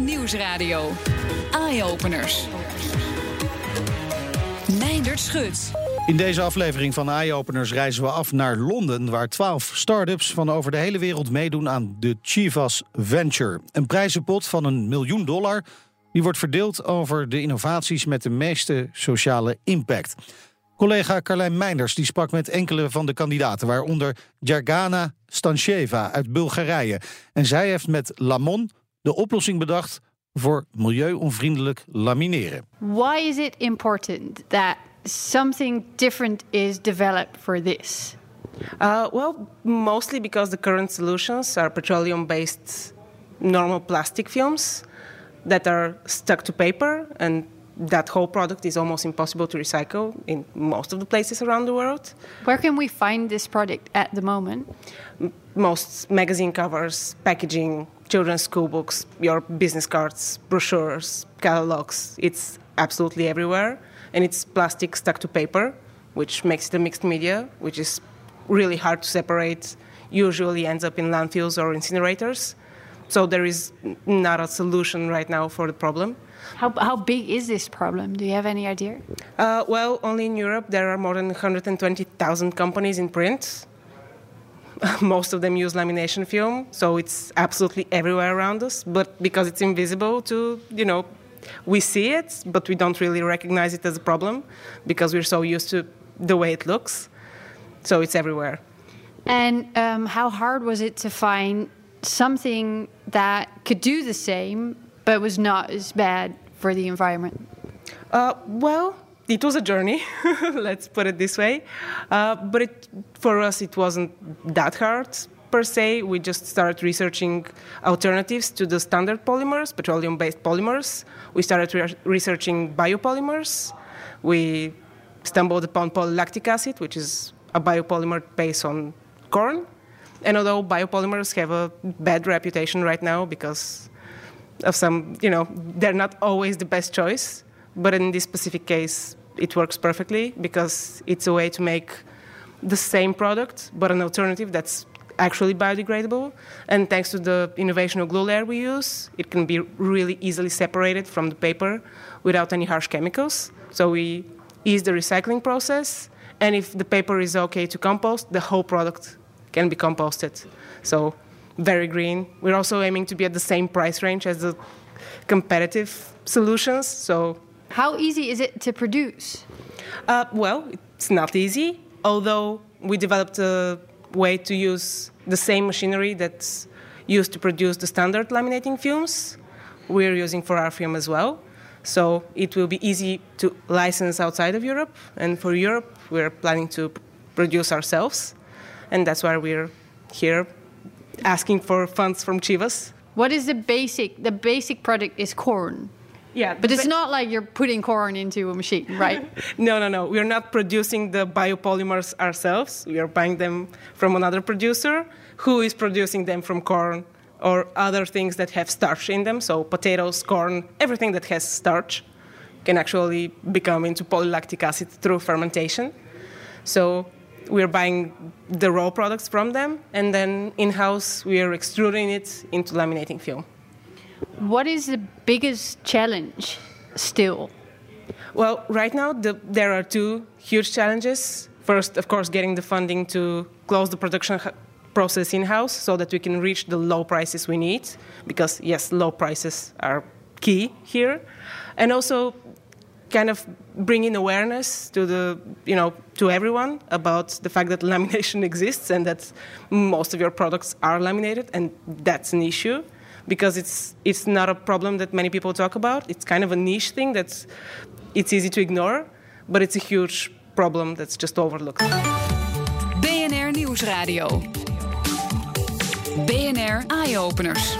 Nieuwsradio. Eye-openers. Meindert Schut. In deze aflevering van Eye-Openers reizen we af naar Londen, waar 12 start-ups van over de hele wereld meedoen aan de Chivas Venture. Een prijzenpot van een miljoen dollar. Die wordt verdeeld over de innovaties met de meeste sociale impact. Collega Carlijn Meinders die sprak met enkele van de kandidaten, waaronder Jargana Stancheva uit Bulgarije. En zij heeft met Lamon de oplossing bedacht voor milieuonvriendelijk lamineren. Why is it important that something different is developed for this? Uh, well, mostly because the current solutions are petroleum based normal plastic films that are stuck to paper, and that whole product is almost impossible to recycle in most of the places around the world. Where can we find this product at the moment? M- Most magazine covers, packaging, children's school books, your business cards, brochures, catalogs, it's absolutely everywhere. And it's plastic stuck to paper, which makes it a mixed media, which is really hard to separate, usually ends up in landfills or incinerators. So there is not a solution right now for the problem. How, how big is this problem? Do you have any idea? Uh, well, only in Europe there are more than 120,000 companies in print. Most of them use lamination film, so it's absolutely everywhere around us. But because it's invisible to, you know, we see it, but we don't really recognize it as a problem because we're so used to the way it looks. So it's everywhere. And um, how hard was it to find something that could do the same but was not as bad for the environment? Uh, well, it was a journey, let's put it this way. Uh, but it, for us, it wasn't that hard per se. We just started researching alternatives to the standard polymers, petroleum based polymers. We started re- researching biopolymers. We stumbled upon polylactic acid, which is a biopolymer based on corn. And although biopolymers have a bad reputation right now because of some, you know, they're not always the best choice. But in this specific case, it works perfectly because it's a way to make the same product, but an alternative that's actually biodegradable. And thanks to the innovation of glue layer we use, it can be really easily separated from the paper without any harsh chemicals. So we ease the recycling process. And if the paper is okay to compost, the whole product can be composted. So very green. We're also aiming to be at the same price range as the competitive solutions. So How easy is it to produce? uh, well, it's not easy, although we developed a way to use the same machinery that's used to produce the standard laminating films. We're using for our film as well. So it will be easy to license outside of Europe. And for Europe, we're planning to produce ourselves. And that's why we're here asking for funds from Chivas. What is the basic? The basic product is corn, Yeah, but it's not like you're putting corn into a machine, right? No, no, no. We're not producing the biopolymers ourselves. We are buying them from another producer who is producing them from corn or other things that have starch in them. So potatoes, corn, everything that has starch can actually become into polylactic acid through fermentation. So we're buying the raw products from them, and then in-house we are extruding it into laminating film. What is the biggest challenge still? Well, right now the, there are two huge challenges. First, of course, getting the funding to close the production process in house so that we can reach the low prices we need. Because, yes, low prices are key here. And also, kind of bringing awareness to the you know to everyone about the fact that lamination exists and that most of your products are laminated and that's an issue because it's it's not a problem that many people talk about it's kind of a niche thing that's it's easy to ignore but it's a huge problem that's just overlooked BNR Nieuwsradio. BNR Eye-openers.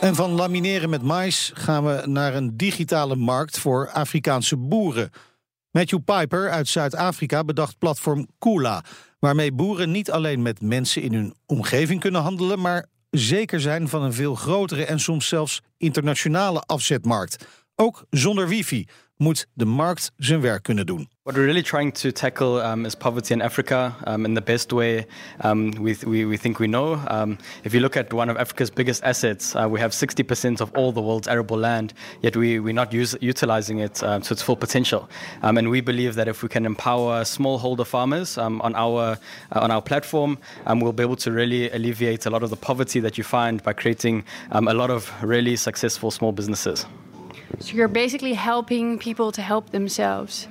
En van lamineren met mais gaan we naar een digitale markt voor Afrikaanse boeren. Matthew Piper uit Zuid-Afrika bedacht platform Kula, waarmee boeren niet alleen met mensen in hun omgeving kunnen handelen, maar zeker zijn van een veel grotere en soms zelfs internationale afzetmarkt. Ook zonder wifi moet de markt zijn werk kunnen doen. What we're really trying to tackle um, is poverty in Africa um, in the best way um, we, we, we, think we know. Um, if you look at one of Africa's biggest assets, uh, we have 60% of all the world's arable land, yet we, we're not use, utilizing it uh, to its full potential. And we believe that if we can empower smallholder farmers on, our, uh, on our platform, we'll be able to really alleviate a lot of the poverty that you find by creating a lot of really successful small businesses. So you're basically helping people to help themselves.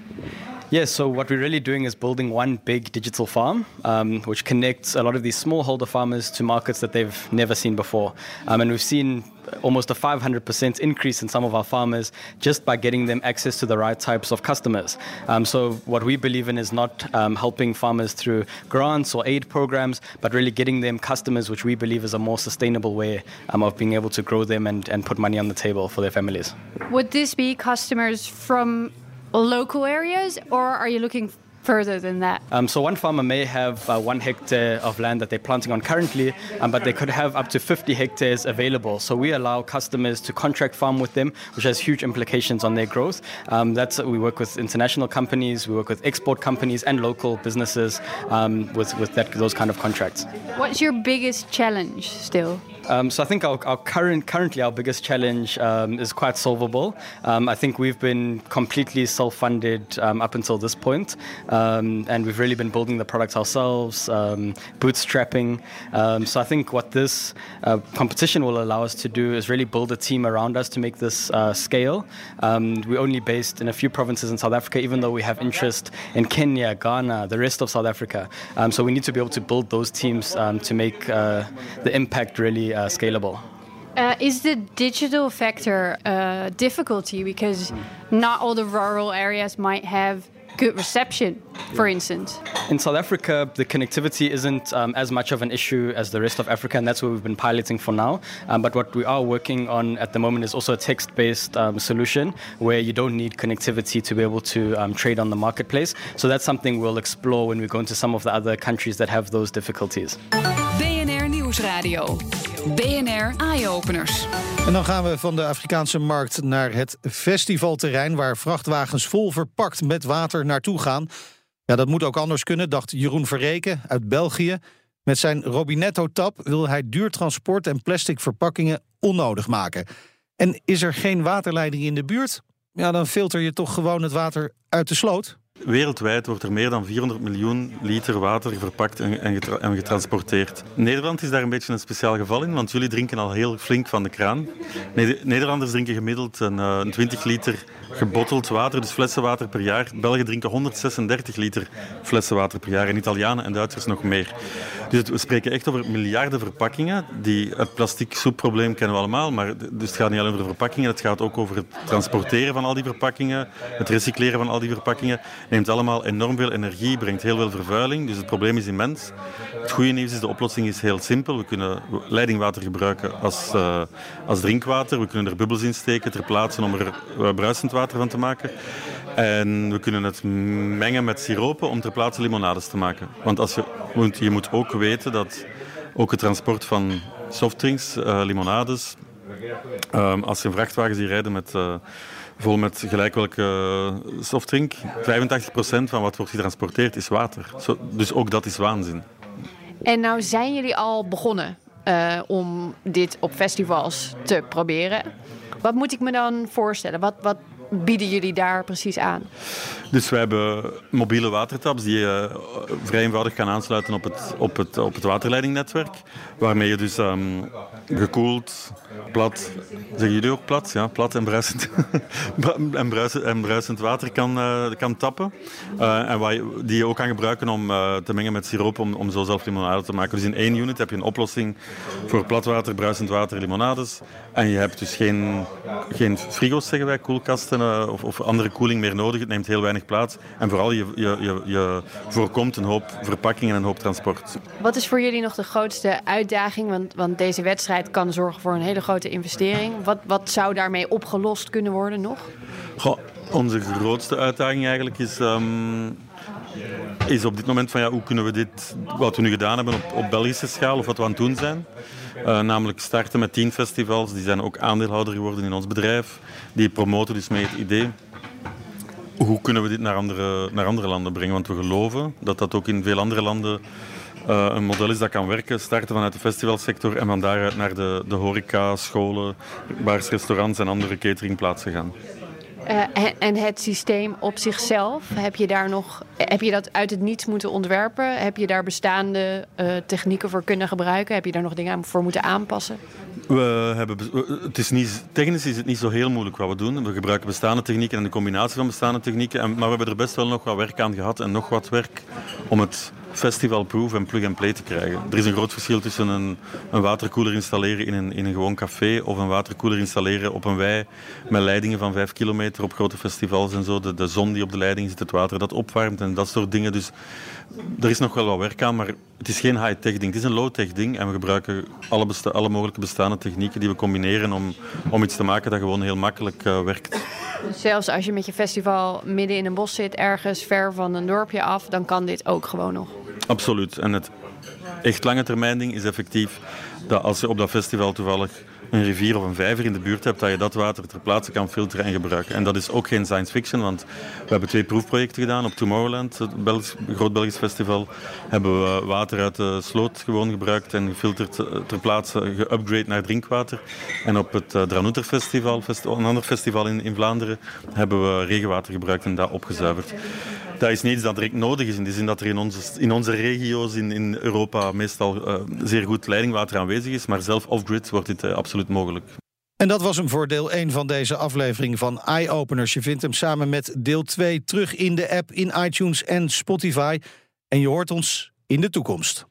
Yes, so what we're really doing is building one big digital farm, um, which connects a lot of these smallholder farmers to markets that they've never seen before. Um, and we've seen almost a 500% increase in some of our farmers just by getting them access to the right types of customers. Um, so, what we believe in is not um, helping farmers through grants or aid programs, but really getting them customers, which we believe is a more sustainable way um, of being able to grow them and, and put money on the table for their families. Would this be customers from local areas, or are you looking further than that? Um, so one farmer may have uh, one hectare of land that they're planting on currently, um, but they could have up to 50 hectares available. So we allow customers to contract farm with them, which has huge implications on their growth. Um, that's we work with international companies, we work with export companies and local businesses um, with with that, those kind of contracts. What's your biggest challenge still? Um, so I think our, our, current, currently our biggest challenge um, is quite solvable. Um, I think we've been completely self-funded um, up until this point, um, and we've really been building the products ourselves, um, bootstrapping. so I think what this uh, competition will allow us to do is really build a team around us to make this uh, scale. we're only based in a few provinces in South Africa, even though we have interest in Kenya, Ghana, the rest of South Africa. so we need to be able to build those teams to make uh, the impact really uh, scalable. Uh, is the digital factor a uh, difficulty because not all the rural areas might have good reception, for instance? In South Africa, the connectivity isn't um, as much of an issue as the rest of Africa, and that's what we've been piloting for now. Um, but what we are working on at the moment is also a text based um, solution where you don't need connectivity to be able to um, trade on the marketplace. So that's something we'll explore when we go into some of the other countries that have those difficulties. BNR Nieuwsradio. BNR Eye-Openers. En dan gaan we van de Afrikaanse markt naar het festivalterrein... waar vrachtwagens vol verpakt met water naartoe gaan. Ja, dat moet ook anders kunnen, dacht Jeroen Verreken uit België. Met zijn Robinetto-tap wil hij duur transport en plastic verpakkingen onnodig maken. En is er geen waterleiding in de buurt? Ja, dan filter je toch gewoon het water uit de sloot. Wereldwijd wordt er meer dan 400 miljoen liter water verpakt en, en, getransporteerd. Nederland is daar een beetje een speciaal geval in, want jullie drinken al heel flink van de kraan. Nederlanders drinken gemiddeld een, eh, een 20 liter gebotteld water, dus flessenwater per jaar. Belgen drinken 136 liter flessenwater per jaar en Italianen en Duitsers nog meer. Dus we spreken echt over miljarden verpakkingen. Die, het plastic soepprobleem kennen we allemaal, maar dus het gaat niet alleen over verpakkingen, het gaat ook over het transporteren van al die verpakkingen, het recycleren van al die verpakkingen. Neemt allemaal enorm veel energie, brengt heel veel vervuiling, dus het probleem is immens. Het goede nieuws is, de oplossing is heel simpel. We kunnen leidingwater gebruiken als, uh, als drinkwater, we kunnen er bubbels in steken ter plaatse om er uh, bruisend water van te maken. En we kunnen het mengen met siropen om ter plaatse limonades te maken. Want als je, want je moet ook weten dat ook het transport van softdrinks, uh, limonades, um, als je een vrachtwagen ziet rijden met, uh, vol met gelijk welke softdrink, 85% van wat wordt getransporteerd is water. Dus ook dat is waanzin. En nou zijn jullie al begonnen uh, om dit op festivals te proberen. Wat moet ik me dan voorstellen? Wat, wat bieden jullie daar precies aan? Dus we hebben mobiele watertaps die je uh, vrij eenvoudig kan aansluiten op het, op het, op het waterleidingnetwerk. Waarmee je dus um, gekoeld, plat, zeggen jullie ook plat? Ja, plat en bruisend, en bruisend, en bruisend water kan, uh, kan tappen. Uh, en die je ook kan gebruiken om te mengen met siroop om, om zo zelf limonade te maken. Dus in één unit heb je een oplossing voor platwater, bruisend water, limonades. En je hebt dus geen, geen frigo's, zeggen wij, koelkasten of, of andere koeling meer nodig. Het neemt heel weinig plaats. En vooral, je, je, je, je voorkomt een hoop verpakkingen en een hoop transport. Wat is voor jullie nog de grootste uitdaging? Want, want deze wedstrijd kan zorgen voor een hele grote investering. Wat, wat zou daarmee opgelost kunnen worden nog? Goh, onze grootste uitdaging eigenlijk is... Um, is op dit moment van ja, hoe kunnen we dit, wat we nu gedaan hebben op, op Belgische schaal of wat we aan het doen zijn. Uh, namelijk starten met tien festivals, die zijn ook aandeelhouder geworden in ons bedrijf. Die promoten dus mee het idee hoe kunnen we dit naar andere, naar andere landen brengen. Want we geloven dat dat ook in veel andere landen uh, een model is dat kan werken. Starten vanuit de festivalsector en van daaruit naar de, de horeca, scholen, bars, restaurants en andere cateringplaatsen gaan. Uh, en het systeem op zichzelf, heb je daar nog, heb je dat uit het niets moeten ontwerpen? Heb je daar bestaande uh, technieken voor kunnen gebruiken? Heb je daar nog dingen voor moeten aanpassen? We hebben, het is niet, technisch is het niet zo heel moeilijk wat we doen. We gebruiken bestaande technieken en de combinatie van bestaande technieken. En, maar we hebben er best wel nog wat werk aan gehad en nog wat werk om het festivalproof en plug-and-play te krijgen. Er is een groot verschil tussen een, een waterkoeler installeren in een, in een gewoon café of een waterkoeler installeren op een wei met leidingen van 5 kilometer op grote festivals en zo. De, de zon die op de leiding zit, het water dat opwarmt en dat soort dingen. Dus er is nog wel wat werk aan, maar het is geen high-tech ding. Het is een low-tech ding en we gebruiken alle, alle mogelijke bestaande technieken die we combineren om, om iets te maken dat gewoon heel makkelijk uh, werkt. Zelfs als je met je festival midden in een bos zit, ergens ver van een dorpje af, dan kan dit ook gewoon nog. Absoluut. En het echt lange termijn ding is effectief dat als je op dat festival toevallig een rivier of een vijver in de buurt hebt, dat je dat water ter plaatse kan filteren en gebruiken. En dat is ook geen science fiction, want we hebben twee proefprojecten gedaan op Tomorrowland, het Belgisch, groot Belgisch festival. Hebben we water uit de sloot gewoon gebruikt en gefilterd eh, ter plaatse, geupgrade naar drinkwater. En op het uh, Dranouter Festival, een ander festival in, in Vlaanderen, hebben we regenwater gebruikt en dat opgezuiverd dat is niet iets dat direct nodig is. In de zin dat er in onze, in onze regio's in, in Europa meestal uh, zeer goed leidingwater aanwezig is. Maar zelf off-grid wordt dit uh, absoluut mogelijk. En dat was hem voor deel 1 van deze aflevering van Eye Openers. Je vindt hem samen met deel 2 terug in de app, in iTunes en Spotify. En je hoort ons in de toekomst.